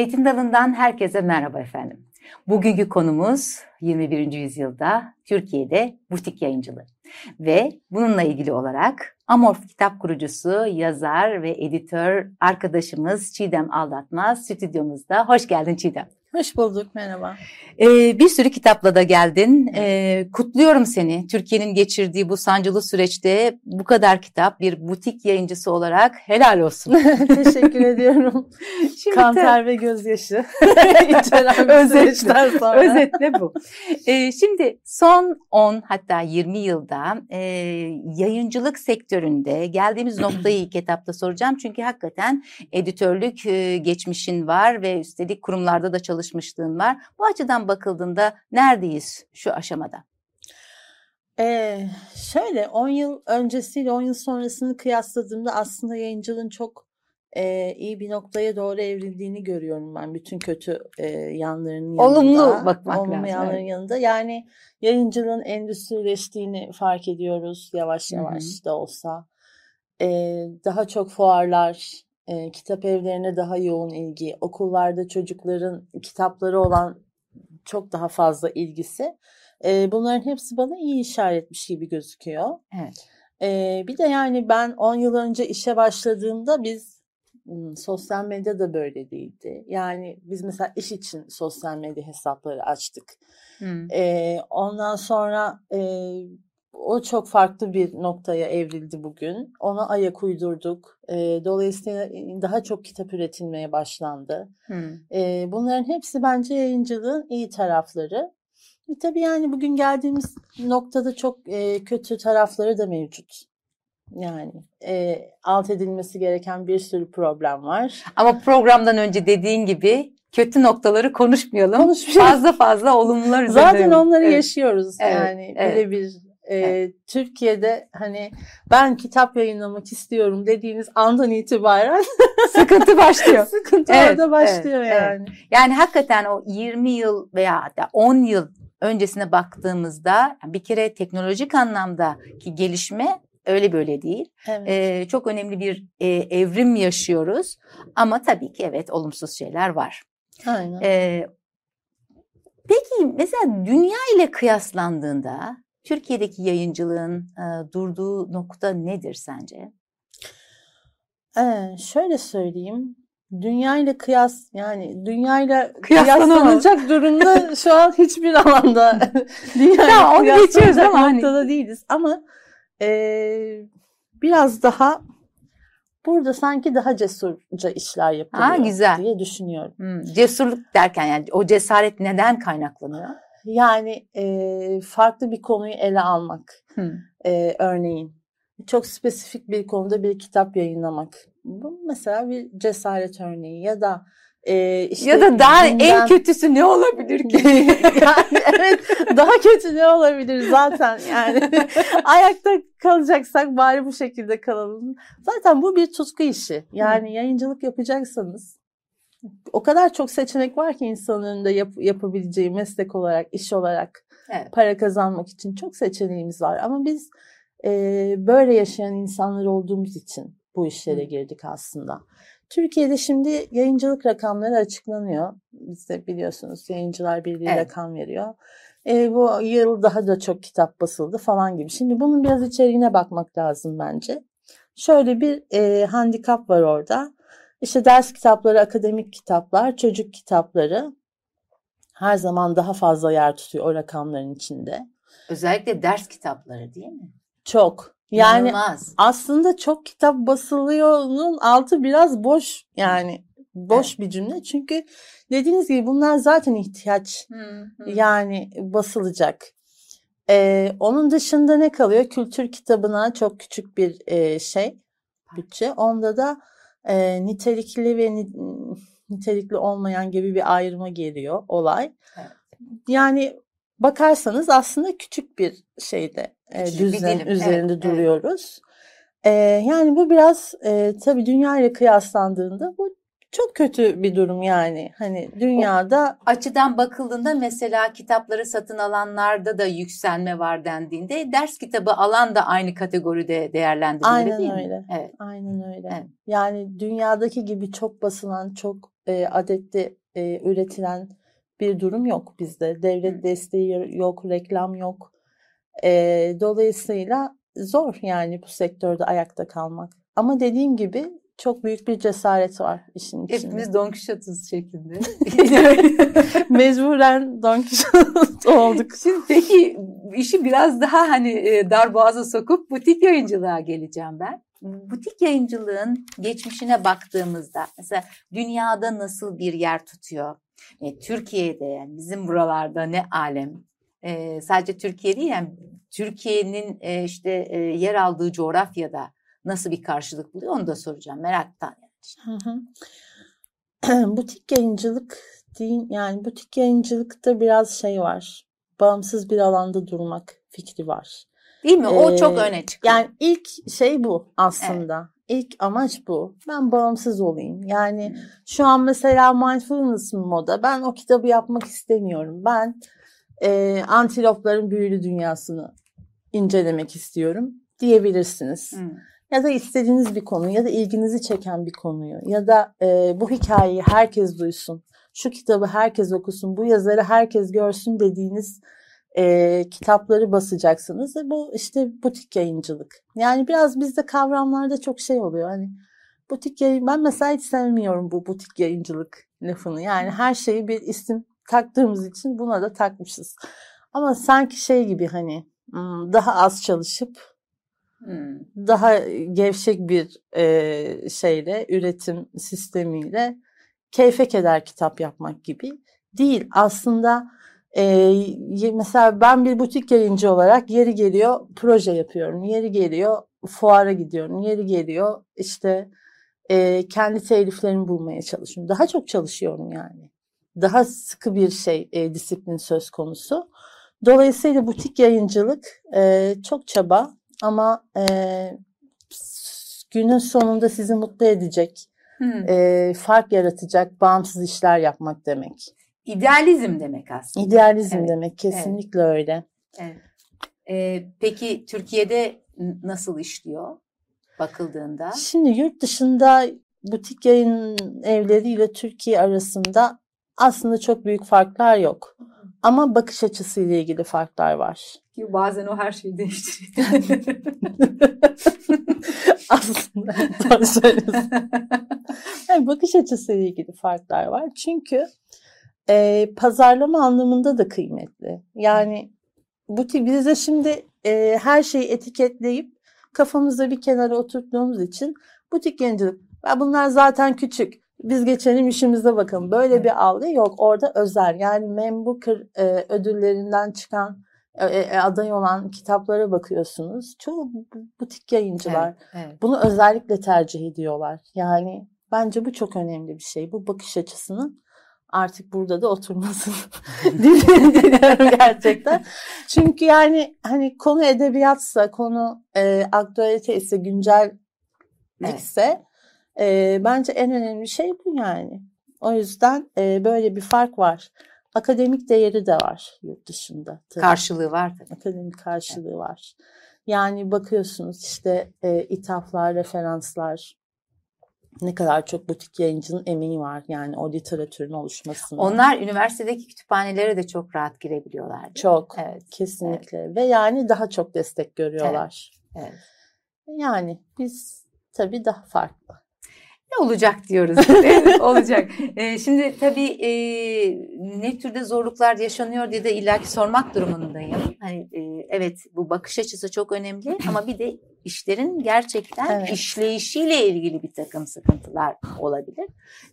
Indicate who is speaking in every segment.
Speaker 1: Zeytin Dalı'ndan herkese merhaba efendim. Bugünkü konumuz 21. yüzyılda Türkiye'de butik yayıncılığı. Ve bununla ilgili olarak Amorf kitap kurucusu, yazar ve editör arkadaşımız Çiğdem Aldatmaz stüdyomuzda. Hoş geldin Çiğdem.
Speaker 2: Hoş bulduk, merhaba.
Speaker 1: Ee, bir sürü kitapla da geldin. Ee, kutluyorum seni. Türkiye'nin geçirdiği bu sancılı süreçte bu kadar kitap bir butik yayıncısı olarak helal olsun.
Speaker 2: Teşekkür ediyorum. Şimdi Kanter ve gözyaşı.
Speaker 1: özetle, sonra. özetle bu. Ee, şimdi son 10 hatta 20 yılda e, yayıncılık sektöründe geldiğimiz noktayı ilk etapta soracağım. Çünkü hakikaten editörlük e, geçmişin var ve üstelik kurumlarda da çalışıyorsun çalışmışlığın var. Bu açıdan bakıldığında neredeyiz şu aşamada?
Speaker 2: Ee, şöyle 10 yıl öncesiyle 10 yıl sonrasını kıyasladığımda aslında yayıncılığın çok e, iyi bir noktaya doğru evrildiğini görüyorum ben bütün kötü e, yanlarının yanında.
Speaker 1: Olumlu bakmak
Speaker 2: olumlu
Speaker 1: lazım.
Speaker 2: yanların evet. yanında. Yani yayıncılığın endüstrileştiğini fark ediyoruz yavaş yavaş Hı-hı. da olsa. E, daha çok fuarlar, e, kitap evlerine daha yoğun ilgi, okullarda çocukların kitapları olan çok daha fazla ilgisi. E, bunların hepsi bana iyi işaretmiş gibi gözüküyor.
Speaker 1: Evet.
Speaker 2: E, bir de yani ben 10 yıl önce işe başladığımda biz sosyal medya da böyle değildi. Yani biz mesela iş için sosyal medya hesapları açtık. Hmm. E, ondan sonra e, o çok farklı bir noktaya evrildi bugün. Ona ayak uydurduk. E, dolayısıyla daha çok kitap üretilmeye başlandı. Hmm. E, bunların hepsi bence yayıncılığın iyi tarafları. E, tabii yani bugün geldiğimiz noktada çok e, kötü tarafları da mevcut. Yani e, alt edilmesi gereken bir sürü problem var.
Speaker 1: Ama programdan önce dediğin gibi kötü noktaları konuşmayalım. konuşmayalım. Fazla fazla olumlular
Speaker 2: üzerinde. Zaten onları evet. yaşıyoruz evet. yani evet. birebir e, Türkiye'de hani ben kitap yayınlamak istiyorum dediğiniz andan itibaren
Speaker 1: sıkıntı başlıyor.
Speaker 2: sıkıntı evet, orada başlıyor evet, yani. Evet.
Speaker 1: Yani hakikaten o 20 yıl veya hatta 10 yıl öncesine baktığımızda bir kere teknolojik anlamdaki gelişme öyle böyle değil. Evet. Ee, çok önemli bir e, evrim yaşıyoruz ama tabii ki evet olumsuz şeyler var.
Speaker 2: Aynen. Ee,
Speaker 1: peki mesela dünya ile kıyaslandığında Türkiye'deki yayıncılığın e, durduğu nokta nedir sence?
Speaker 2: Ee, şöyle söyleyeyim. Dünya ile kıyas yani dünya ile kıyaslanacak durumda şu an hiçbir alanda dünya ya, onu geçiyoruz ama hani noktada hani... değiliz ama e, biraz daha burada sanki daha cesurca işler yapılıyor ha, güzel. diye düşünüyorum.
Speaker 1: Hmm, cesurluk derken yani o cesaret neden kaynaklanıyor?
Speaker 2: Yani e, farklı bir konuyu ele almak. Hmm. E, örneğin çok spesifik bir konuda bir kitap yayınlamak. Bu mesela bir cesaret örneği ya da
Speaker 1: e, işte ya da daha günden... en kötüsü ne olabilir ki?
Speaker 2: yani evet daha kötü ne olabilir zaten yani ayakta kalacaksak bari bu şekilde kalalım. Zaten bu bir tutku işi. Yani yayıncılık yapacaksanız o kadar çok seçenek var ki insanın önünde yap, yapabileceği meslek olarak, iş olarak evet. para kazanmak için çok seçeneğimiz var. Ama biz e, böyle yaşayan insanlar olduğumuz için bu işlere girdik aslında. Türkiye'de şimdi yayıncılık rakamları açıklanıyor. Biz de biliyorsunuz Yayıncılar Birliği evet. rakam veriyor. E, bu yıl daha da çok kitap basıldı falan gibi. Şimdi bunun biraz içeriğine bakmak lazım bence. Şöyle bir e, handikap var orada. İşte ders kitapları, akademik kitaplar, çocuk kitapları her zaman daha fazla yer tutuyor o rakamların içinde.
Speaker 1: Özellikle ders kitapları değil mi?
Speaker 2: Çok. Yani İnanılmaz. aslında çok kitap basılıyor'nun altı biraz boş yani boş evet. bir cümle. Çünkü dediğiniz gibi bunlar zaten ihtiyaç hı hı. yani basılacak. Ee, onun dışında ne kalıyor? Kültür kitabına çok küçük bir e, şey bütçe. Onda da e, nitelikli ve nitelikli olmayan gibi bir ayrıma geliyor olay. Evet. Yani bakarsanız aslında küçük bir şeyde e, düzen bir üzerinde evet, duruyoruz. Evet. E, yani bu biraz e, tabii dünya ile kıyaslandığında bu çok kötü bir durum yani. Hani dünyada
Speaker 1: o açıdan bakıldığında mesela kitapları satın alanlarda da yükselme var dendiğinde ders kitabı alan da aynı kategoride değerlendirilir
Speaker 2: Aynen
Speaker 1: değil
Speaker 2: öyle.
Speaker 1: mi?
Speaker 2: Evet. Aynen öyle. Evet. Yani dünyadaki gibi çok basılan, çok e, adette e, üretilen bir durum yok bizde. Devlet
Speaker 1: Hı.
Speaker 2: desteği yok, reklam yok. E, dolayısıyla zor yani bu sektörde ayakta kalmak. Ama dediğim gibi çok büyük bir cesaret var işin içinde.
Speaker 1: Hepimiz Don Quixote'uz şeklinde.
Speaker 2: Mecburen Don Quixote olduk.
Speaker 1: Şimdi peki işi biraz daha hani e, dar boğaza sokup butik yayıncılığa geleceğim ben. Butik yayıncılığın geçmişine baktığımızda mesela dünyada nasıl bir yer tutuyor? E, Türkiye'de yani bizim buralarda ne alem? E, sadece Türkiye değil yani Türkiye'nin e, işte e, yer aldığı coğrafyada nasıl bir karşılık buluyor onu da soracağım meraktan.
Speaker 2: Hı hı. butik yayıncılık değil yani butik yayıncılıkta biraz şey var. Bağımsız bir alanda durmak fikri var.
Speaker 1: Değil mi? O
Speaker 2: Ee,
Speaker 1: çok öne çıkıyor.
Speaker 2: Yani ilk şey bu aslında. İlk amaç bu. Ben bağımsız olayım. Yani şu an mesela mindfulness moda. Ben o kitabı yapmak istemiyorum. Ben e, antilopların büyülü dünyasını incelemek istiyorum diyebilirsiniz.
Speaker 1: Hı.
Speaker 2: Ya da istediğiniz bir konu ya da ilginizi çeken bir konuyu ya da e, bu hikayeyi herkes duysun, şu kitabı herkes okusun, bu yazarı herkes görsün dediğiniz e, kitapları basacaksınız. E, bu işte butik yayıncılık. Yani biraz bizde kavramlarda çok şey oluyor. Hani butik yayın, ben mesela hiç sevmiyorum bu butik yayıncılık lafını. Yani her şeyi bir isim taktığımız için buna da takmışız. Ama sanki şey gibi hani daha az çalışıp Daha gevşek bir e, şeyle, üretim sistemiyle keyfe keder kitap yapmak gibi değil. Aslında e, mesela ben bir butik yayıncı olarak yeri geliyor proje yapıyorum, yeri geliyor fuara gidiyorum, yeri geliyor işte e, kendi teliflerimi bulmaya çalışıyorum. Daha çok çalışıyorum yani. Daha sıkı bir şey e, disiplin söz konusu. Dolayısıyla butik yayıncılık e, çok çaba ama e, günün sonunda sizi mutlu edecek,
Speaker 1: Hmm.
Speaker 2: e, fark yaratacak bağımsız işler yapmak demek.
Speaker 1: İdealizm demek aslında.
Speaker 2: İdealizm
Speaker 1: Evet,
Speaker 2: demek kesinlikle öyle.
Speaker 1: Evet. Ee, peki Türkiye'de nasıl işliyor bakıldığında?
Speaker 2: Şimdi yurt dışında butik yayın evleriyle Türkiye arasında aslında çok büyük farklar yok. Ama bakış açısıyla ilgili farklar var.
Speaker 1: Ki bazen o her şeyi değiştiriyor.
Speaker 2: aslında doğru söylüyorsun. Yani bakış açısıyla ilgili farklar var. Çünkü e, pazarlama anlamında da kıymetli. Yani bu tip bizde şimdi e, her şeyi etiketleyip kafamızda bir kenara oturttuğumuz için butik yayıncılık. Ya bunlar zaten küçük. Biz geçelim işimize bakalım. Böyle bir algı yok. Orada özel. Yani Membuker e, ödüllerinden çıkan e, e, aday olan kitaplara bakıyorsunuz. Çoğu bu- butik yayıncılar.
Speaker 1: Evet, evet.
Speaker 2: Bunu özellikle tercih ediyorlar. Yani bence bu çok önemli bir şey. Bu bakış açısının artık burada da oturmasını diliyorum gerçekten. Çünkü yani hani konu edebiyatsa, konu e, aktualite ise, güncellikse e, bence en önemli şey bu yani. O yüzden e, böyle bir fark var. Akademik değeri de var yurt dışında. tabii
Speaker 1: Karşılığı var tabii.
Speaker 2: akademik karşılığı var. Yani bakıyorsunuz işte e, ithaflar, referanslar ne kadar çok butik yayıncının emeği var yani o literatürün oluşmasında.
Speaker 1: Onlar üniversitedeki kütüphanelere de çok rahat girebiliyorlar.
Speaker 2: çok
Speaker 1: Evet.
Speaker 2: kesinlikle ve yani daha çok destek görüyorlar.
Speaker 1: Evet.
Speaker 2: Yani biz tabii daha farklı.
Speaker 1: Ne olacak diyoruz. Olacak. Ee, şimdi tabii e, ne türde zorluklar yaşanıyor diye de illaki sormak durumundayım. Hani e, evet bu bakış açısı çok önemli ama bir de işlerin gerçekten
Speaker 2: Evet.
Speaker 1: işleyişiyle ilgili bir takım sıkıntılar olabilir.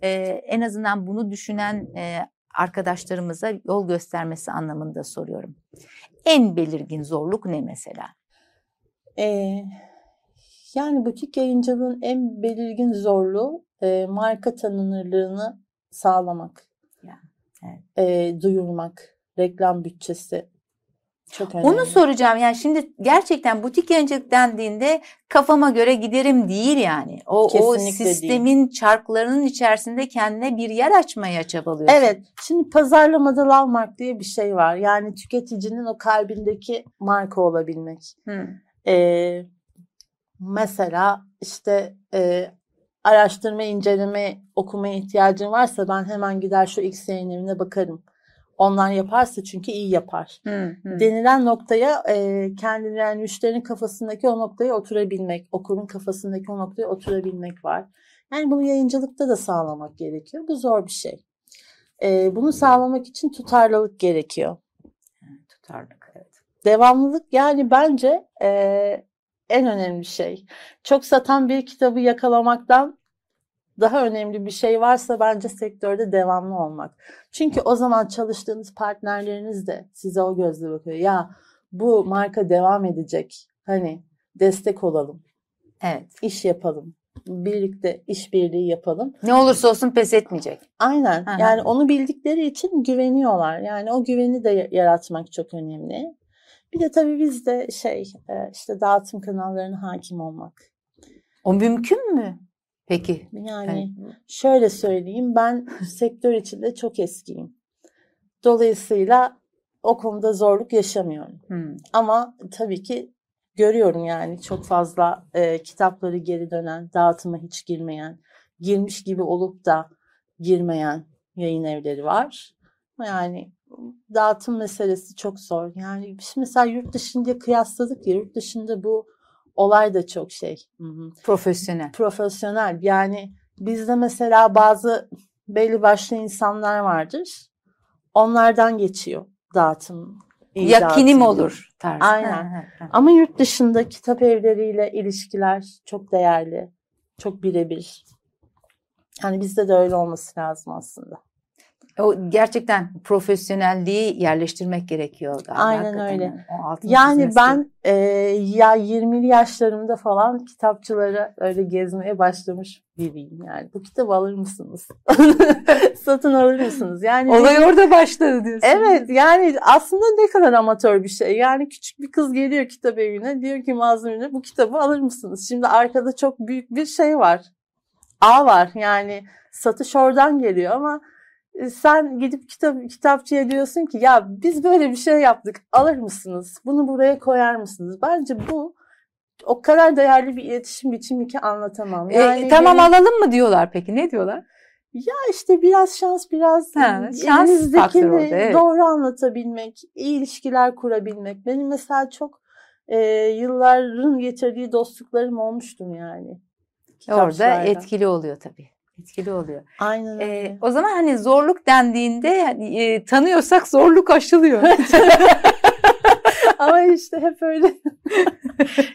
Speaker 1: Ee, en azından bunu düşünen e, arkadaşlarımıza yol göstermesi anlamında soruyorum. En belirgin zorluk ne mesela?
Speaker 2: Ee, yani butik yayıncılığın en belirgin zorluğu e, marka tanınırlığını sağlamak.
Speaker 1: Ya, evet.
Speaker 2: E, duyurmak, reklam bütçesi çok önemli.
Speaker 1: Onu soracağım yani şimdi gerçekten butik yayıncılık dendiğinde kafama göre giderim değil yani. O, o
Speaker 2: Kesinlikle değil.
Speaker 1: sistemin çarklarının içerisinde kendine bir yer açmaya çabalıyorsun.
Speaker 2: Evet, şimdi pazarlamada love mark diye bir şey var. Yani tüketicinin o kalbindeki marka olabilmek.
Speaker 1: Hı.
Speaker 2: Ee, mesela işte e, araştırma, inceleme, okumaya ihtiyacın varsa ben hemen gider şu X yayın evine bakarım. Onlar yaparsa çünkü iyi yapar.
Speaker 1: Hı, hı.
Speaker 2: Denilen noktaya e, kendini yani müşterinin kafasındaki o noktaya oturabilmek, okurun kafasındaki o noktaya oturabilmek var. Yani bunu yayıncılıkta da sağlamak gerekiyor. Bu zor bir şey. E, bunu sağlamak için tutarlılık gerekiyor.
Speaker 1: Tutarlık evet.
Speaker 2: Devamlılık yani bence e, en önemli şey. Çok satan bir kitabı yakalamaktan daha önemli bir şey varsa bence sektörde devamlı olmak. Çünkü o zaman çalıştığınız partnerleriniz de size o gözle bakıyor. Ya bu marka devam edecek. Hani destek olalım,
Speaker 1: Evet.
Speaker 2: iş yapalım. Birlikte işbirliği yapalım.
Speaker 1: Ne olursa olsun pes etmeyecek.
Speaker 2: Aynen.
Speaker 1: Hı.
Speaker 2: Yani onu bildikleri için güveniyorlar. Yani o güveni de ya- yaratmak çok önemli. Bir de tabii bizde şey e, işte dağıtım kanallarına hakim olmak.
Speaker 1: O mümkün mü? Peki.
Speaker 2: Yani şöyle söyleyeyim ben sektör içinde çok eskiyim. Dolayısıyla o konuda zorluk yaşamıyorum.
Speaker 1: Hı.
Speaker 2: Ama tabii ki görüyorum yani çok fazla e, kitapları geri dönen, dağıtıma hiç girmeyen, girmiş gibi olup da girmeyen yayın evleri var. Yani dağıtım meselesi çok zor. Yani şimdi mesela yurt dışında kıyasladık ya, yurt dışında bu olay da çok şey.
Speaker 1: Profesyonel.
Speaker 2: profesyonel. Yani bizde mesela bazı belli başlı insanlar vardır. Onlardan geçiyor dağıtım.
Speaker 1: Yakinim
Speaker 2: dağıtım.
Speaker 1: olur tarzı.
Speaker 2: Aynen. Ama yurt dışında kitap evleriyle ilişkiler çok değerli. Çok birebir. Yani bizde de öyle olması lazım aslında.
Speaker 1: O gerçekten profesyonelliği yerleştirmek gerekiyor galiba.
Speaker 2: Aynen
Speaker 1: hakikaten.
Speaker 2: öyle. Yani ben e, ya 20'li yaşlarımda falan kitapçılara öyle gezmeye başlamış biriyim yani. Bu kitabı alır mısınız? Satın alır mısınız? Yani
Speaker 1: Olay orada başladı diyorsun.
Speaker 2: Evet yani aslında ne kadar amatör bir şey. Yani küçük bir kız geliyor kitap evine diyor ki mağazamine bu kitabı alır mısınız? Şimdi arkada çok büyük bir şey var. Ağ var yani satış oradan geliyor ama sen gidip kitap kitapçıya diyorsun ki ya biz böyle bir şey yaptık alır mısınız? Bunu buraya koyar mısınız? Bence bu o kadar değerli bir iletişim biçimi ki anlatamam.
Speaker 1: E,
Speaker 2: Yani
Speaker 1: tamam
Speaker 2: benim-
Speaker 1: alalım mı diyorlar peki? Ne diyorlar?
Speaker 2: ya işte biraz şans, biraz
Speaker 1: Ha, şans
Speaker 2: elinizdekini
Speaker 1: orada, evet.
Speaker 2: doğru anlatabilmek, iyi ilişkiler kurabilmek. Benim mesela çok e, yılların getirdiği dostluklarım olmuştum yani.
Speaker 1: Orada etkili oluyor tabii. Etkili oluyor.
Speaker 2: Aynen öyle.
Speaker 1: o zaman hani zorluk dendiğinde e, tanıyorsak zorluk aşılıyor.
Speaker 2: Ama işte hep öyle.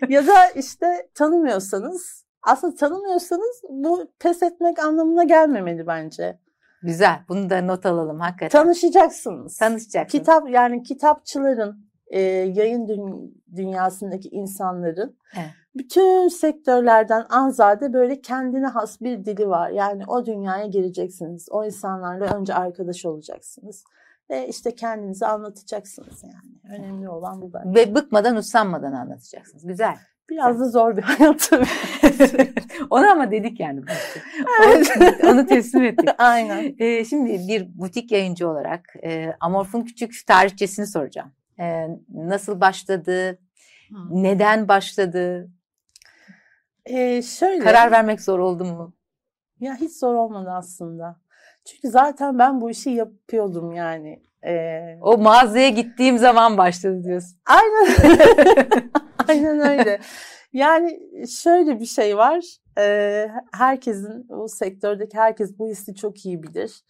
Speaker 2: ya da işte tanımıyorsanız, aslında tanımıyorsanız bu pes etmek anlamına gelmemeli bence.
Speaker 1: Güzel. Bunu da not alalım hakikaten.
Speaker 2: Tanışacaksınız.
Speaker 1: Tanışacaksınız.
Speaker 2: Kitap yani kitapçıların, e, yayın dü- dünyasındaki insanların
Speaker 1: Evet.
Speaker 2: Bütün sektörlerden anzade böyle kendine has bir dili var. Yani o dünyaya gireceksiniz. O insanlarla önce arkadaş olacaksınız. Ve işte kendinizi anlatacaksınız yani. Önemli olan bu bence.
Speaker 1: Ve bıkmadan usanmadan anlatacaksınız. Güzel.
Speaker 2: Biraz da zor bir hayat tabii.
Speaker 1: Onu ama dedik yani. Onu, onu teslim ettik.
Speaker 2: Aynen.
Speaker 1: Ee, şimdi bir butik yayıncı olarak e, Amorf'un küçük tarihçesini soracağım. Ee, nasıl başladı? Neden başladı?
Speaker 2: Ee, şöyle.
Speaker 1: Karar vermek zor oldu mu?
Speaker 2: Ya hiç zor olmadı aslında. Çünkü zaten ben bu işi yapıyordum yani. Ee,
Speaker 1: O mağazaya gittiğim zaman başladı diyorsun.
Speaker 2: Aynen. Aynen öyle. Yani şöyle bir şey var. Ee, herkesin, bu sektördeki herkes bu hissi çok iyi bilir.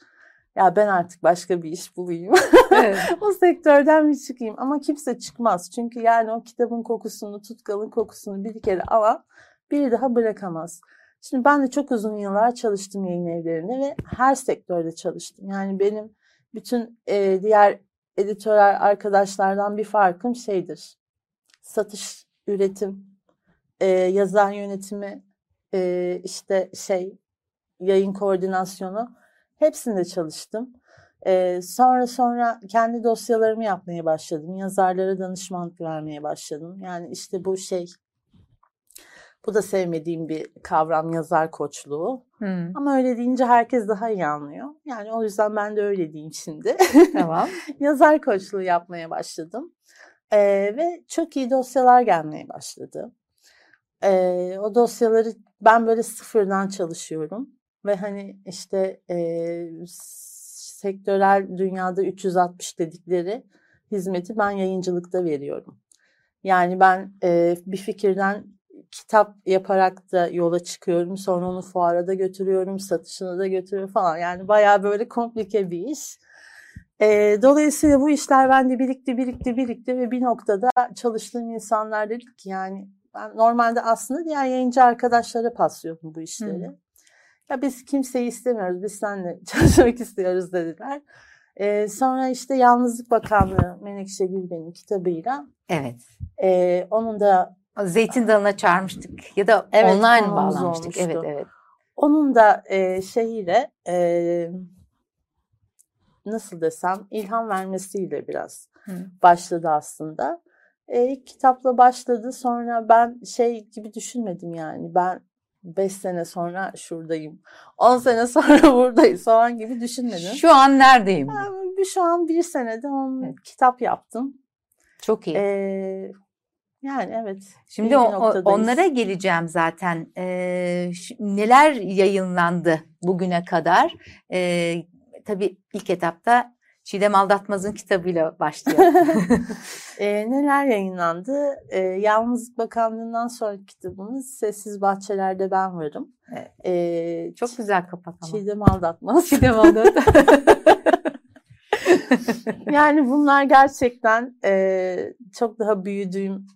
Speaker 2: Ya ben artık başka bir iş bulayım.
Speaker 1: Evet.
Speaker 2: o sektörden bir çıkayım. Ama kimse çıkmaz. Çünkü yani o kitabın kokusunu, tutkalın kokusunu bir kere alan biri daha bırakamaz. Şimdi ben de çok uzun yıllar çalıştım yayın evlerinde ve her sektörde çalıştım. Yani benim bütün e, diğer editörler arkadaşlardan bir farkım şeydir. Satış, üretim, e, yazar yönetimi, e, işte şey yayın koordinasyonu hepsinde çalıştım. E, sonra sonra kendi dosyalarımı yapmaya başladım. Yazarlara danışmanlık vermeye başladım. Yani işte bu şey bu da sevmediğim bir kavram yazar koçluğu.
Speaker 1: Hmm,
Speaker 2: Ama öyle deyince herkes daha iyi anlıyor. Yani o yüzden ben de öyle diyeyim şimdi.
Speaker 1: tamam.
Speaker 2: yazar koçluğu yapmaya başladım. Ee, ve çok iyi dosyalar gelmeye başladı. e, o dosyaları ben böyle sıfırdan çalışıyorum ve hani işte e, sektörel dünyada 360 dedikleri hizmeti ben yayıncılıkta veriyorum. Yani ben e, bir fikirden kitap yaparak da yola çıkıyorum. Sonra onu fuara da götürüyorum, satışına da götürüyorum falan. Yani bayağı böyle komplike bir iş. E, dolayısıyla bu işler bende birikti, birikti, birikti ve bir noktada çalıştığım insanlar dedik ki yani ben normalde aslında diğer yayıncı arkadaşlara paslıyordum bu işleri. Hı. Ya biz kimseyi istemiyoruz, biz seninle çalışmak istiyoruz dediler. Ee, sonra işte Yalnızlık Bakanlığı Menekşe Gülben'in kitabıyla
Speaker 1: evet.
Speaker 2: E, onun da
Speaker 1: Zeytin Dalı'na çağırmıştık ya da evet, online bağlanmıştık. Olmuştu. Evet, evet.
Speaker 2: Onun da e, şeyiyle e, nasıl desem ilham vermesiyle biraz Hı. başladı aslında. E, ilk kitapla başladı sonra ben şey gibi düşünmedim yani ben 5 sene sonra şuradayım. 10 sene sonra buradayız falan gibi düşünmedim.
Speaker 1: Şu an neredeyim?
Speaker 2: Yani, şu an bir senede on evet. kitap yaptım.
Speaker 1: Çok iyi.
Speaker 2: Ee, yani evet.
Speaker 1: Şimdi o, onlara geleceğim zaten. Ee, neler yayınlandı bugüne kadar? Ee, tabii ilk etapta Çiğdem Aldatmaz'ın kitabıyla başlıyor.
Speaker 2: e, neler yayınlandı? E, Yalnızlık Bakanlığı'ndan sonraki kitabımız Sessiz Bahçelerde Ben Varım.
Speaker 1: Evet. E, Çok güzel kapak ama.
Speaker 2: Çiğdem Aldatmaz.
Speaker 1: Çiğdem Aldatmaz.
Speaker 2: yani bunlar gerçekten e, çok daha büyüdüğüm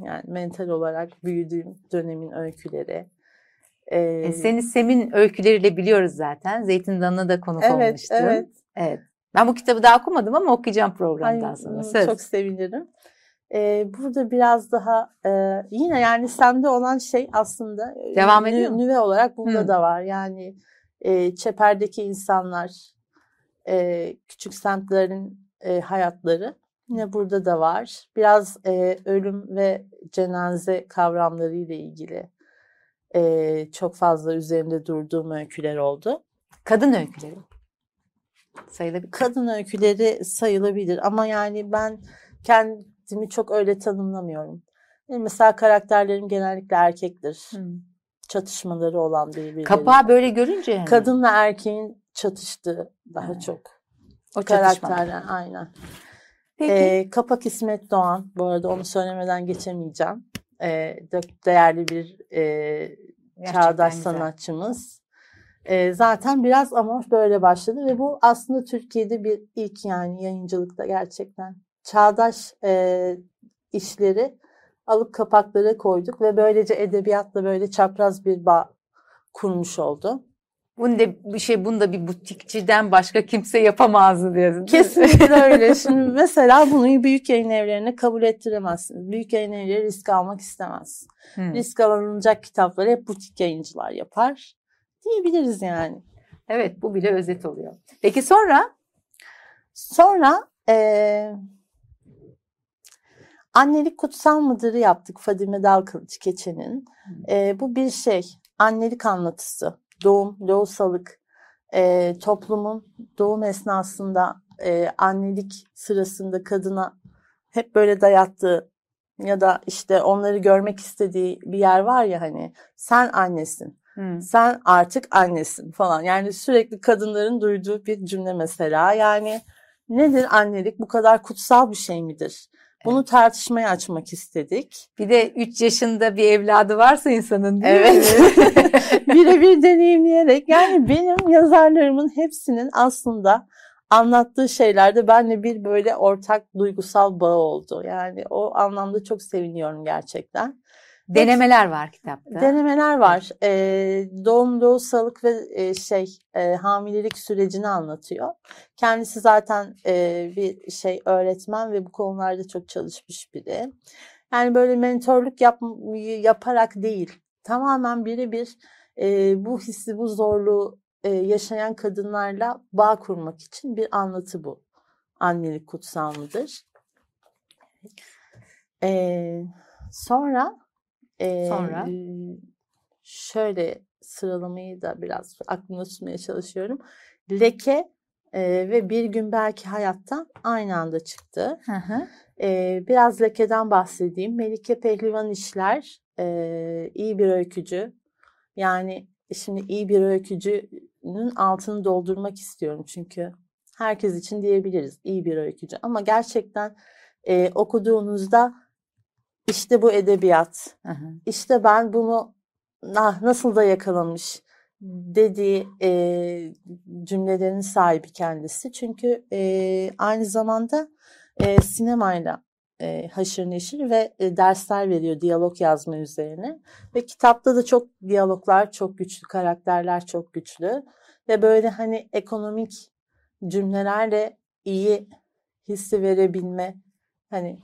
Speaker 2: yani mental olarak büyüdüğüm dönemin öyküleri.
Speaker 1: Ee, Seni Sem'in öyküleriyle biliyoruz zaten. Zeytin Dalı'na da konuk
Speaker 2: evet,
Speaker 1: olmuştun.
Speaker 2: Evet,
Speaker 1: evet. Ben bu kitabı daha okumadım ama okuyacağım programdan Ay, sonra.
Speaker 2: Söz. Çok sevinirim. Ee, burada biraz daha e, yine yani sende olan şey aslında
Speaker 1: devam ediyor nü,
Speaker 2: nüve olarak bunda Hı. da var. Yani e, çeperdeki insanlar, e, küçük semtlerin e, hayatları yine burada da var. Biraz e, ölüm ve cenaze kavramları ile ilgili e, çok fazla üzerinde durduğum öyküler oldu.
Speaker 1: Kadın öyküleri
Speaker 2: sayılabilir. Kadın öyküleri sayılabilir ama yani ben kendimi çok öyle tanımlamıyorum. Benim mesela karakterlerim genellikle erkektir. Hmm. Çatışmaları olan birbirleri.
Speaker 1: Kapağı böyle görünce yani.
Speaker 2: Kadınla erkeğin çatıştığı daha evet. çok. O karakterler aynen. Peki. Ee, Kapak İsmet Doğan. Bu arada onu söylemeden geçemeyeceğim. Ee, değerli bir e, çağdaş güzel. sanatçımız. E, zaten biraz ama böyle başladı ve bu aslında Türkiye'de bir ilk yani yayıncılıkta gerçekten. Çağdaş e, işleri alıp kapaklara koyduk ve böylece edebiyatla böyle çapraz bir bağ kurmuş oldu.
Speaker 1: Bunda bir şey bunda bir butikçiden başka kimse yapamazdı diyorsun.
Speaker 2: Kesinlikle öyle. Şimdi mesela bunu büyük yayın evlerine kabul ettiremezsiniz. Büyük yayın evleri risk almak istemez. Hmm. Risk alınacak kitapları hep butik yayıncılar yapar diyebiliriz yani.
Speaker 1: Evet bu bile özet oluyor. Peki sonra?
Speaker 2: Sonra e, Annelik Kutsal Mıdır'ı yaptık Fadime Dalkılıç Keçen'in. E, bu bir şey annelik anlatısı. Doğum, lohusalık, e, toplumun doğum esnasında e, annelik sırasında kadına hep böyle dayattığı ya da işte onları görmek istediği bir yer var ya hani sen annesin Hmm. Sen artık annesin falan. Yani sürekli kadınların duyduğu bir cümle mesela. Yani nedir annelik? Bu kadar kutsal bir şey midir? Bunu tartışmaya açmak istedik.
Speaker 1: Bir de 3 yaşında bir evladı varsa insanın değil
Speaker 2: evet. Birebir deneyimleyerek. Yani benim yazarlarımın hepsinin aslında anlattığı şeylerde benle bir böyle ortak duygusal bağ oldu. Yani o anlamda çok seviniyorum gerçekten.
Speaker 1: Denemeler var kitapta.
Speaker 2: Denemeler var. Ee, doğum, doğusalık ve e, şey e, hamilelik sürecini anlatıyor. Kendisi zaten e, bir şey öğretmen ve bu konularda çok çalışmış biri. Yani böyle mentorluk yap, yaparak değil, tamamen birebir e, bu hissi, bu zorluğu e, yaşayan kadınlarla bağ kurmak için bir anlatı bu. Annelik kutsal mıdır? E, sonra
Speaker 1: ee, Sonra?
Speaker 2: Şöyle sıralamayı da biraz aklımda tutmaya çalışıyorum. Leke, e, ve bir gün belki hayatta aynı anda çıktı.
Speaker 1: Hı hı.
Speaker 2: E, biraz lekeden bahsedeyim. Melike Pehlivan işler e, iyi bir öykücü. Yani şimdi iyi bir öykücünün altını doldurmak istiyorum çünkü herkes için diyebiliriz iyi bir öykücü. Ama gerçekten e, okuduğunuzda işte bu edebiyat,
Speaker 1: Hı hı.
Speaker 2: işte ben bunu ah, nasıl da yakalamış dediği e, cümlelerin sahibi kendisi. Çünkü e, aynı zamanda e, sinemayla e, haşır neşir ve e, dersler veriyor diyalog yazma üzerine. Ve kitapta da çok diyaloglar çok güçlü, karakterler çok güçlü. Ve böyle hani ekonomik cümlelerle iyi hissi verebilme hani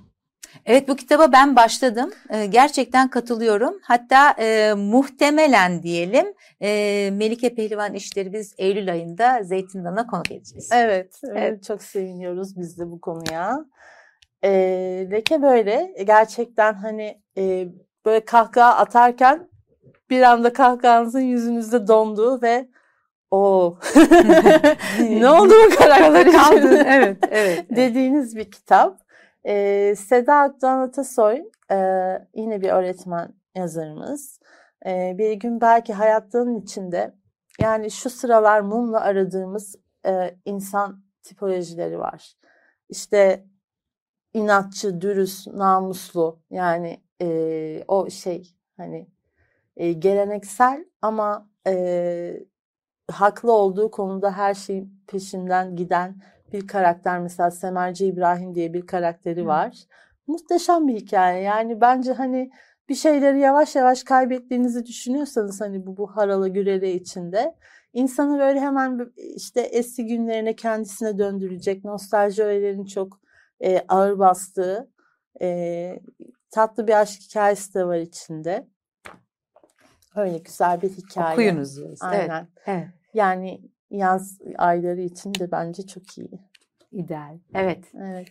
Speaker 1: Evet bu kitaba ben başladım. Ee, gerçekten katılıyorum. Hatta e, muhtemelen diyelim e, Melike Pehlivan işleri biz Eylül ayında Zeytindan'a konuk edeceğiz.
Speaker 2: Evet,
Speaker 1: Evet.
Speaker 2: evet. çok seviniyoruz biz de bu konuya. Ee, leke böyle gerçekten hani e, böyle kahkaha atarken bir anda kahkahanızın yüzünüzde donduğu ve o ne oldu bu karakter
Speaker 1: Kaldın. Evet, evet. evet.
Speaker 2: dediğiniz bir kitap. Ee, Seda Akdoğan Atasoy e, yine bir öğretmen yazarımız. Ee, bir gün belki hayatının içinde yani şu sıralar mumla aradığımız e, insan tipolojileri var. İşte inatçı, dürüst, namuslu yani e, o şey hani e, geleneksel ama e, haklı olduğu konuda her şeyin peşinden giden bir karakter mesela Semerci İbrahim diye bir karakteri
Speaker 1: Hı.
Speaker 2: var. Muhteşem bir hikaye. Yani bence hani bir şeyleri yavaş yavaş kaybettiğinizi düşünüyorsanız hani bu, bu haralı gürele içinde insanı böyle hemen işte eski günlerine kendisine döndürecek nostalji öğelerinin çok e, ağır bastığı e, tatlı bir aşk hikayesi de var içinde. Öyle güzel bir hikaye.
Speaker 1: Okuyunuz diyoruz. Evet,
Speaker 2: Aynen.
Speaker 1: evet.
Speaker 2: Yani yaz ayları için de bence çok iyi.
Speaker 1: İdeal. Evet.
Speaker 2: Evet.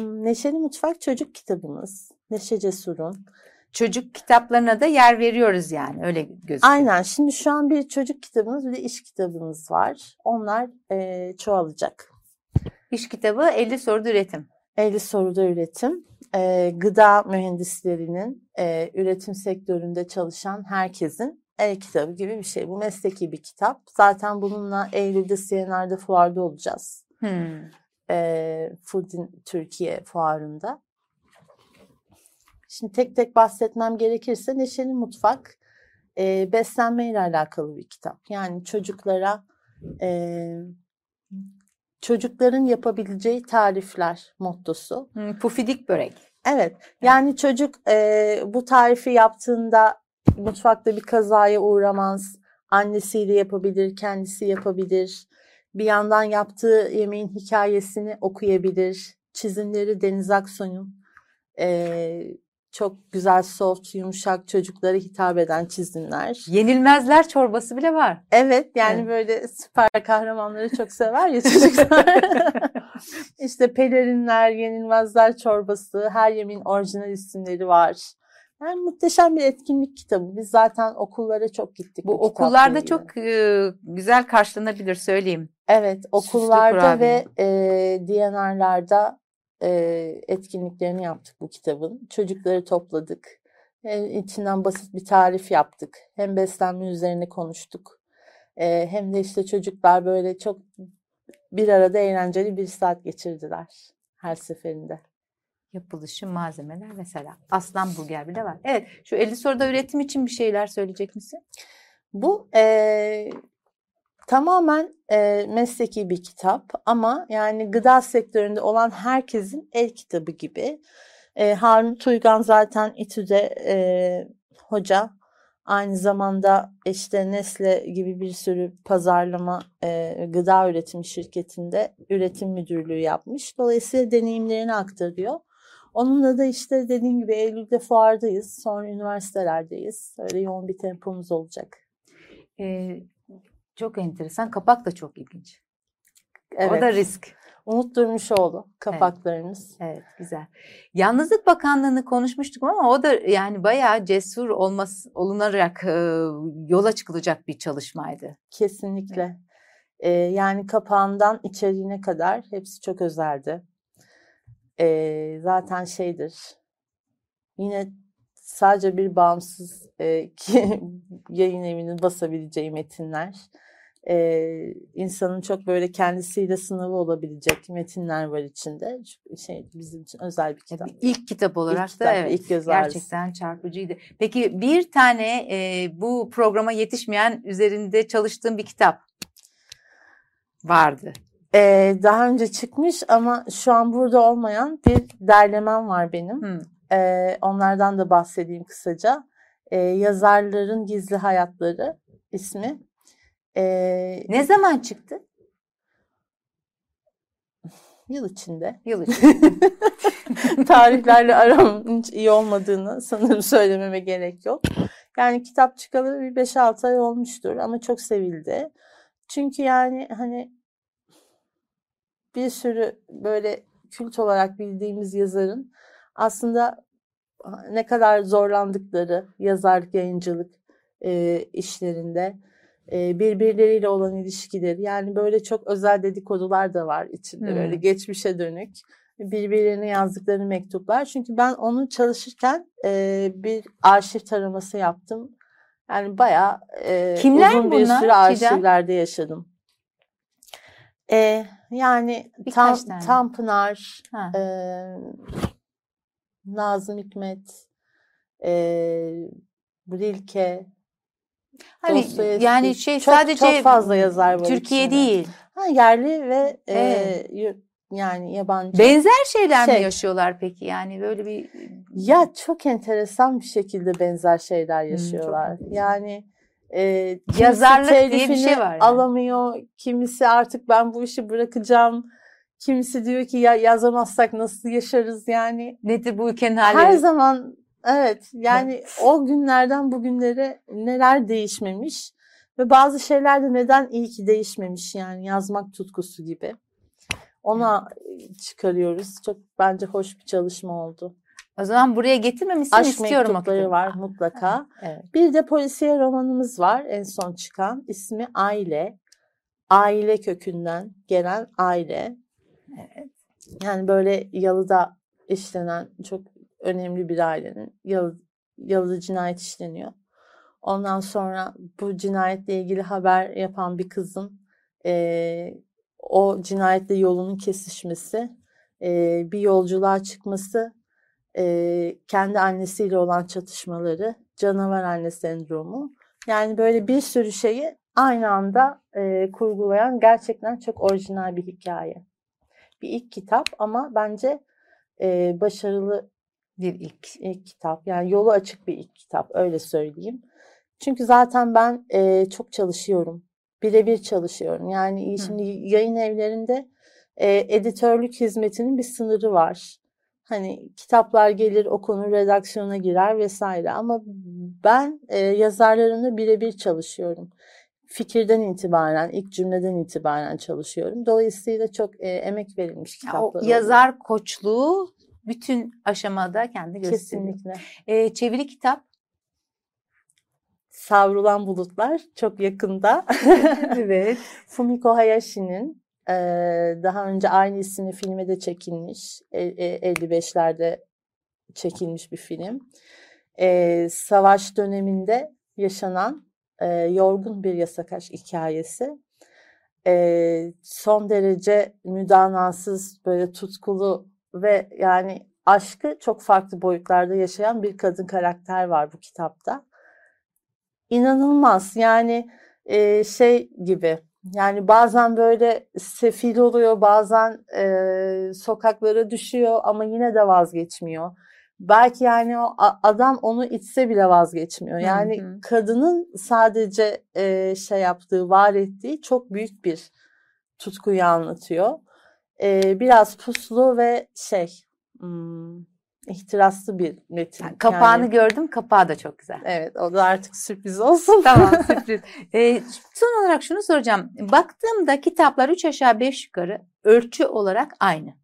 Speaker 2: Neşeli Mutfak çocuk kitabımız. Neşe Cesur'un.
Speaker 1: Çocuk kitaplarına da yer veriyoruz yani öyle gözüküyor.
Speaker 2: Aynen. Şimdi şu an bir çocuk kitabımız bir de iş kitabımız var. Onlar eee, çoğalacak.
Speaker 1: İş kitabı 50 soruda üretim.
Speaker 2: 50 soruda üretim. Eee, gıda mühendislerinin eee, üretim sektöründe çalışan herkesin el kitabı gibi bir şey. Bu mesleki bir kitap. Zaten bununla Eylül'de CNR'da fuarda olacağız.
Speaker 1: Hmm.
Speaker 2: e, Food in Türkiye fuarında. Şimdi tek tek bahsetmem gerekirse Neşeli Mutfak e, beslenme ile alakalı bir kitap. Yani çocuklara e, çocukların yapabileceği tarifler mottosu.
Speaker 1: Hmm, Pufidik börek.
Speaker 2: Evet, yani çocuk e, bu tarifi yaptığında mutfakta bir kazaya uğramaz. Annesiyle yapabilir, kendisi yapabilir. Bir yandan yaptığı yemeğin hikayesini okuyabilir. Çizimleri Deniz Aksoy'un e, çok güzel, soft, yumuşak çocuklara hitap eden çizimler.
Speaker 1: Yenilmezler çorbası bile var.
Speaker 2: Evet yani
Speaker 1: Evet.
Speaker 2: böyle süper kahramanları çok sever ya çocuklar. işte pelerinler, yenilmezler çorbası, her yemeğin orijinal isimleri var. Yani muhteşem bir etkinlik kitabı. Biz zaten okullara çok gittik.
Speaker 1: Bu
Speaker 2: kitapla
Speaker 1: okullarda çok e, güzel karşılanabilir söyleyeyim.
Speaker 2: Evet, okullarda ve e, DNR'larda e, etkinliklerini yaptık bu kitabın. Çocukları topladık. E, içinden basit bir tarif yaptık. Hem beslenme üzerine konuştuk. E, hem de işte çocuklar böyle çok bir arada eğlenceli bir saat geçirdiler her seferinde.
Speaker 1: Yapılışı malzemeler mesela. Aslan burger bile var. Evet şu 50 soruda üretim için bir şeyler söyleyecek misin?
Speaker 2: Bu e, tamamen e, mesleki bir kitap ama yani gıda sektöründe olan herkesin el kitabı gibi. E, Harun Tuygan zaten İTÜ'de e, hoca. Aynı zamanda işte Nesle gibi bir sürü pazarlama e, gıda üretimi şirketinde üretim müdürlüğü yapmış. Dolayısıyla deneyimlerini aktarıyor. Onunla da işte dediğim gibi Eylül'de fuardayız. Sonra üniversitelerdeyiz. Öyle yoğun bir tempomuz olacak.
Speaker 1: Ee, çok enteresan. Kapak da çok ilginç.
Speaker 2: Evet.
Speaker 1: O da risk.
Speaker 2: Umut Durmuşoğlu kapaklarımız.
Speaker 1: Evet güzel. Yalnızlık Bakanlığı'nı konuşmuştuk ama o da yani bayağı cesur olması olunarak e, yola çıkılacak bir çalışmaydı.
Speaker 2: Kesinlikle. E, yani kapağından içeriğine kadar hepsi çok özeldi. E, zaten şeydir. Yine sadece bir bağımsız e, yayın evinin basabileceği metinler. E, insanın çok böyle kendisiyle sınavı olabilecek metinler var içinde. Şey bizim için özel bir kitap.
Speaker 1: İlk kitap olarak
Speaker 2: ilk
Speaker 1: da
Speaker 2: kitap,
Speaker 1: evet
Speaker 2: ilk göz
Speaker 1: gerçekten çarpıcıydı. Peki bir tane e, bu programa yetişmeyen üzerinde çalıştığım bir kitap vardı.
Speaker 2: Ee, daha önce çıkmış ama şu an burada olmayan bir derlemem var benim.
Speaker 1: Hmm.
Speaker 2: Ee, onlardan da bahsedeyim kısaca. Ee, Yazarların Gizli Hayatları ismi. Ee,
Speaker 1: Ne zaman çıktı?
Speaker 2: yıl içinde.
Speaker 1: Yıl içinde.
Speaker 2: Tarihlerle aramın hiç iyi olmadığını sanırım söylememe gerek yok. Yani kitap çıkalı bir 5-6 ay olmuştur ama çok sevildi. Çünkü yani hani bir sürü böyle kült olarak bildiğimiz yazarın aslında ne kadar zorlandıkları yazarlık, yayıncılık e, işlerinde e, birbirleriyle olan ilişkileri yani böyle çok özel dedikodular da var içinde
Speaker 1: Hmm.
Speaker 2: böyle geçmişe dönük birbirlerine yazdıkları mektuplar. Çünkü ben onu çalışırken e, bir arşiv taraması yaptım. Yani bayağı e,
Speaker 1: Kimler
Speaker 2: uzun bir
Speaker 1: bunlar,
Speaker 2: süre
Speaker 1: Çiğdem?
Speaker 2: arşivlerde yaşadım. E, yani
Speaker 1: Birkaç tane.
Speaker 2: Tanpınar,
Speaker 1: Ha.
Speaker 2: e, Nazım Hikmet, e, Rilke,
Speaker 1: Hani
Speaker 2: Dostoyevski.
Speaker 1: yani şey
Speaker 2: Çok-
Speaker 1: sadece
Speaker 2: çok fazla yazar var
Speaker 1: Türkiye
Speaker 2: içinde.
Speaker 1: değil.
Speaker 2: Ha, yerli ve e,
Speaker 1: Evet.
Speaker 2: y- yani yabancı.
Speaker 1: Benzer şeyler mi
Speaker 2: Şey.
Speaker 1: yaşıyorlar peki? Yani böyle bir
Speaker 2: Ya çok enteresan bir şekilde benzer şeyler yaşıyorlar. yani e,
Speaker 1: Yazarlık diye bir şey var yani.
Speaker 2: alamıyor. Kimisi artık ben bu işi bırakacağım. Kimisi diyor ki ya yazamazsak nasıl yaşarız yani.
Speaker 1: nedir bu ülkenin
Speaker 2: Her
Speaker 1: hali?
Speaker 2: zaman evet yani o günlerden bugünlere neler değişmemiş ve bazı şeyler de neden iyi ki değişmemiş yani yazmak tutkusu gibi. Ona çıkarıyoruz. Çok bence hoş bir çalışma oldu.
Speaker 1: O zaman buraya getirmemişsin
Speaker 2: Aşk
Speaker 1: istiyorum o
Speaker 2: mektupları var mutlaka.
Speaker 1: Evet.
Speaker 2: Bir de polisiye romanımız var en son çıkan. İsmi Aile. Aile kökünden gelen aile.
Speaker 1: Evet.
Speaker 2: Yani böyle Yalı'da işlenen çok önemli bir ailenin Yalı, Yalı'da cinayet işleniyor. Ondan sonra bu cinayetle ilgili haber yapan bir kızın eee, o cinayetle yolunun kesişmesi, eee, bir yolculuğa çıkması, eee, kendi annesiyle olan çatışmaları, canavar anne sendromu. Yani böyle bir sürü şeyi aynı anda eee, kurgulayan gerçekten çok orijinal bir hikaye. Bir ilk kitap ama bence eee, başarılı
Speaker 1: Bir ilk.
Speaker 2: ilk kitap. Yani yolu açık bir ilk kitap öyle söyleyeyim. Çünkü zaten ben e, çok çalışıyorum. Birebir çalışıyorum. Yani
Speaker 1: Hı.
Speaker 2: şimdi yayın evlerinde e, editörlük hizmetinin bir sınırı var. Hani kitaplar gelir, okunur, redaksiyona girer vesaire. Ama ben e, yazarlarımla birebir çalışıyorum. Fikirden itibaren, ilk cümleden itibaren çalışıyorum. Dolayısıyla çok e, emek verilmiş
Speaker 1: Ya
Speaker 2: kitaplar.
Speaker 1: o
Speaker 2: oluyor.
Speaker 1: yazar koçluğu bütün aşamada kendi gösteriyor.
Speaker 2: Kesinlikle.
Speaker 1: Ee, çeviri kitap.
Speaker 2: Savrulan Bulutlar çok yakında.
Speaker 1: evet.
Speaker 2: Fumiko Hayashi'nin eee, daha önce aynı isimli filmi de çekilmiş. E- e- 55'lerde çekilmiş bir film. Eee, savaş döneminde yaşanan eee, yorgun bir yasak aşk hikayesi. Eee, son derece müdanasız, böyle tutkulu ve yani aşkı çok farklı boyutlarda yaşayan bir kadın karakter var bu kitapta. İnanılmaz yani e, şey gibi yani bazen böyle sefil oluyor bazen e, sokaklara düşüyor ama yine de vazgeçmiyor. Belki yani o adam onu içse bile vazgeçmiyor.
Speaker 1: Hı
Speaker 2: Yani
Speaker 1: hı.
Speaker 2: kadının sadece e, şey yaptığı, var ettiği çok büyük bir tutkuyu anlatıyor. E, biraz puslu ve şey hmm, ihtiraslı bir metin.
Speaker 1: Yani kapağını
Speaker 2: Yani-
Speaker 1: gördüm. Kapağı da çok güzel.
Speaker 2: Evet o da artık sürpriz olsun.
Speaker 1: Tamam sürpriz. Ee, son olarak şunu soracağım. Baktığımda kitaplar 3 aşağı 5 yukarı ölçü olarak aynı.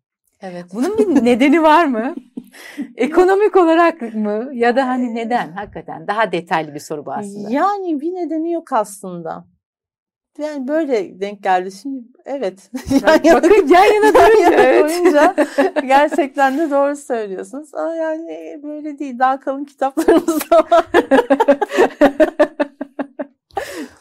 Speaker 2: Evet.
Speaker 1: Bunun bir nedeni var mı? Ekonomik olarak mı? Ya da hani neden? Hakikaten daha detaylı bir soru bu aslında.
Speaker 2: Yani bir nedeni yok aslında. Yani böyle denk geldi. Şimdi evet.
Speaker 1: yan yana, Bakın yan yana durunca,
Speaker 2: evet. gerçekten de doğru söylüyorsunuz. Ama yani böyle değil. Daha kalın kitaplarımız da var.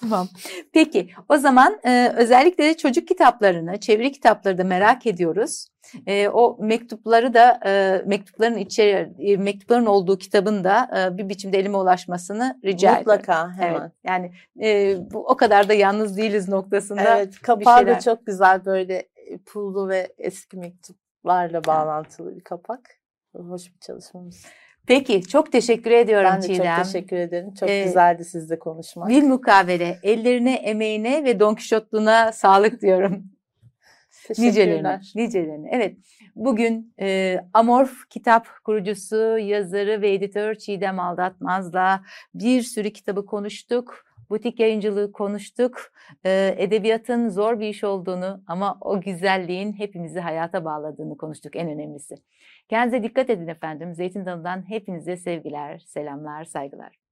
Speaker 1: Tamam. Peki o zaman e, özellikle de çocuk kitaplarını, çeviri kitapları da merak ediyoruz. E, o mektupları da e, mektupların içeri e, mektupların olduğu kitabın da e, bir biçimde elime ulaşmasını rica
Speaker 2: ediyorum.
Speaker 1: Mutlaka hemen. Evet, yani e, bu o kadar da yalnız değiliz noktasında.
Speaker 2: Evet kapağı da çok güzel böyle pullu ve eski mektuplarla bağlantılı bir kapak. Hoş bir çalışmamız.
Speaker 1: Peki çok teşekkür ediyorum
Speaker 2: Ben de
Speaker 1: Çiğdem.
Speaker 2: çok teşekkür ederim. Çok ee, güzeldi sizle konuşmak.
Speaker 1: Bir mukavele. Ellerine, emeğine ve Don Quixote'luğuna sağlık diyorum. Nicelerine. Nicelerine. Evet. Bugün e, Amorf kitap kurucusu, yazarı ve editör Çiğdem Aldatmaz'la bir sürü kitabı konuştuk. Butik yayıncılığı konuştuk. E, edebiyatın zor bir iş olduğunu ama o güzelliğin hepimizi hayata bağladığını konuştuk en önemlisi. Kendinize dikkat edin efendim. Zeytin Dalı'ndan hepinize sevgiler, selamlar, saygılar.